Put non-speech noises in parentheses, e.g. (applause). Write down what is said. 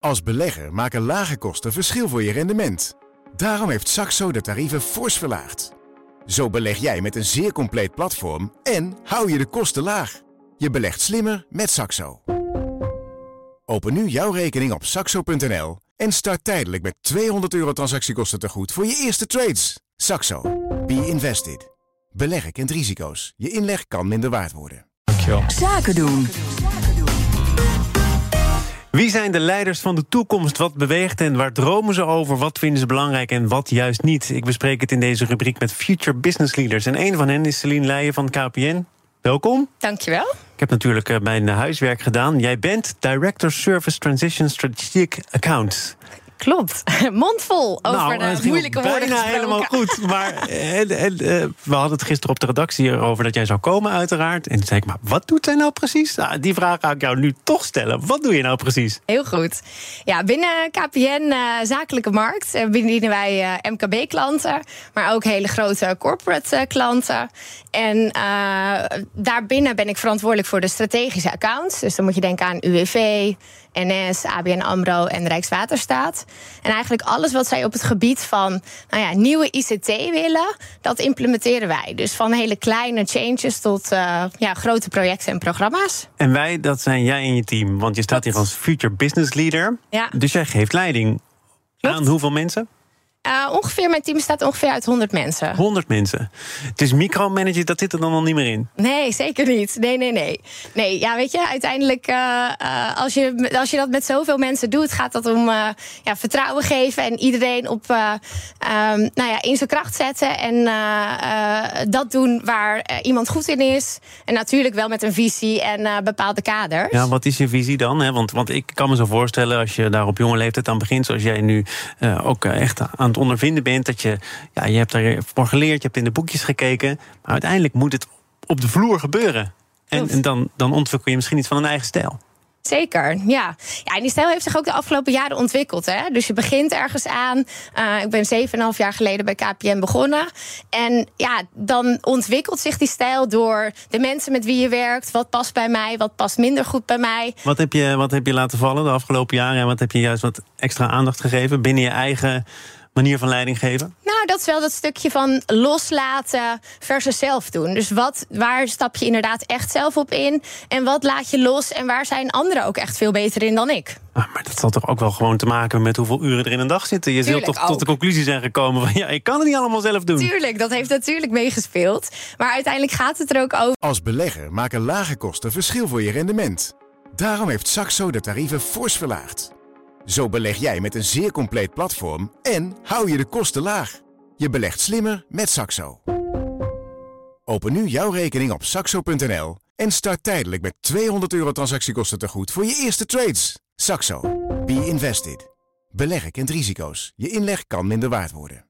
Als belegger maken lage kosten verschil voor je rendement. Daarom heeft Saxo de tarieven fors verlaagd. Zo beleg jij met een zeer compleet platform en hou je de kosten laag. Je belegt slimmer met Saxo. Open nu jouw rekening op saxo.nl en start tijdelijk met 200 euro transactiekosten te goed voor je eerste trades. Saxo. Be invested. Beleggen kent risico's. Je inleg kan minder waard worden. Dankjewel. Zaken doen. Wie zijn de leiders van de toekomst? Wat beweegt en waar dromen ze over? Wat vinden ze belangrijk en wat juist niet? Ik bespreek het in deze rubriek met Future Business Leaders. En een van hen is Celine Leijen van KPN. Welkom. Dankjewel. Ik heb natuurlijk eh, mijn huiswerk gedaan. Jij bent Director Service Transition Strategic Accounts. Klopt. (laughs) Mondvol over nou, de het moeilijke bijna woorden gesproken. helemaal goed. Maar en, (laughs) en, eh, we hadden het gisteren op de redactie over dat jij zou komen, uiteraard. En toen zei ik, maar wat doet zij nou precies? Nou, die vraag ga ik jou nu toch stellen. Wat doe je nou precies? Heel goed. Ja, binnen KPN, eh, zakelijke markt, eh, bedienen wij eh, MKB-klanten, maar ook hele grote corporate eh, klanten. En eh, daarbinnen ben ik verantwoordelijk voor de strategische accounts. Dus dan moet je denken aan UWV, NS, ABN AMRO en Rijkswaterstaat. En eigenlijk alles wat zij op het gebied van nou ja, nieuwe ICT willen, dat implementeren wij. Dus van hele kleine changes tot eh, ja, grote projecten en programma's. En wij, dat zijn jij en je team. Want je staat hier als Future Business Leader. Ja. Dus jij geeft leiding Klopt. aan hoeveel mensen? Uh, ongeveer, mijn team bestaat ongeveer uit 100 mensen. 100 mensen. Dus micromanager, dat zit er dan al niet meer in. Nee, zeker niet. Nee, nee, nee. Nee, ja, weet je, uiteindelijk, uh, uh, als, je, als je dat met zoveel mensen doet, gaat dat om ja, vertrouwen geven en iedereen op, um, nou ja, in zijn kracht zetten. En dat doen waar iemand goed in is. En natuurlijk wel met een visie en bepaalde kaders. Ja, wat is je visie dan? Hè? Want, want ik kan me zo voorstellen, als je daar op jonge leeftijd aan begint, zoals jij nu ook echt aan het ondervinden bent, dat je, ja, je hebt daarvoor geleerd, je hebt in de boekjes gekeken, maar uiteindelijk moet het op de vloer gebeuren. En, en dan, dan ontwikkel je misschien iets van een eigen stijl. Zeker, ja. ja. En die stijl heeft zich ook de afgelopen jaren ontwikkeld. Hè? Dus je begint ergens aan. Uh, ik ben 7,5 jaar geleden bij KPN begonnen. En ja, dan ontwikkelt zich die stijl door de mensen met wie je werkt. Wat past bij mij, wat past minder goed bij mij. Wat heb je, wat heb je laten vallen de afgelopen jaren? En wat heb je juist wat extra aandacht gegeven binnen je eigen manier van leiding geven? Nou, dat is wel dat stukje van loslaten versus zelf doen. Dus wat, waar stap je inderdaad echt zelf op in? En wat laat je los? En waar zijn anderen ook echt veel beter in dan ik? Ah, maar dat zal toch ook wel gewoon te maken met hoeveel uren er in een dag zitten? Je zult toch ook. tot de conclusie zijn gekomen van ja, ik kan het niet allemaal zelf doen. Tuurlijk, dat heeft natuurlijk meegespeeld. Maar uiteindelijk gaat het er ook over. Als belegger maken lage kosten verschil voor je rendement. Daarom heeft Saxo de tarieven fors verlaagd. Zo beleg jij met een zeer compleet platform en hou je de kosten laag. Je belegt slimmer met Saxo. Open nu jouw rekening op saxo.nl en start tijdelijk met 200 euro transactiekosten te goed voor je eerste trades. Saxo. Be invested. Beleggen kent risico's. Je inleg kan minder waard worden.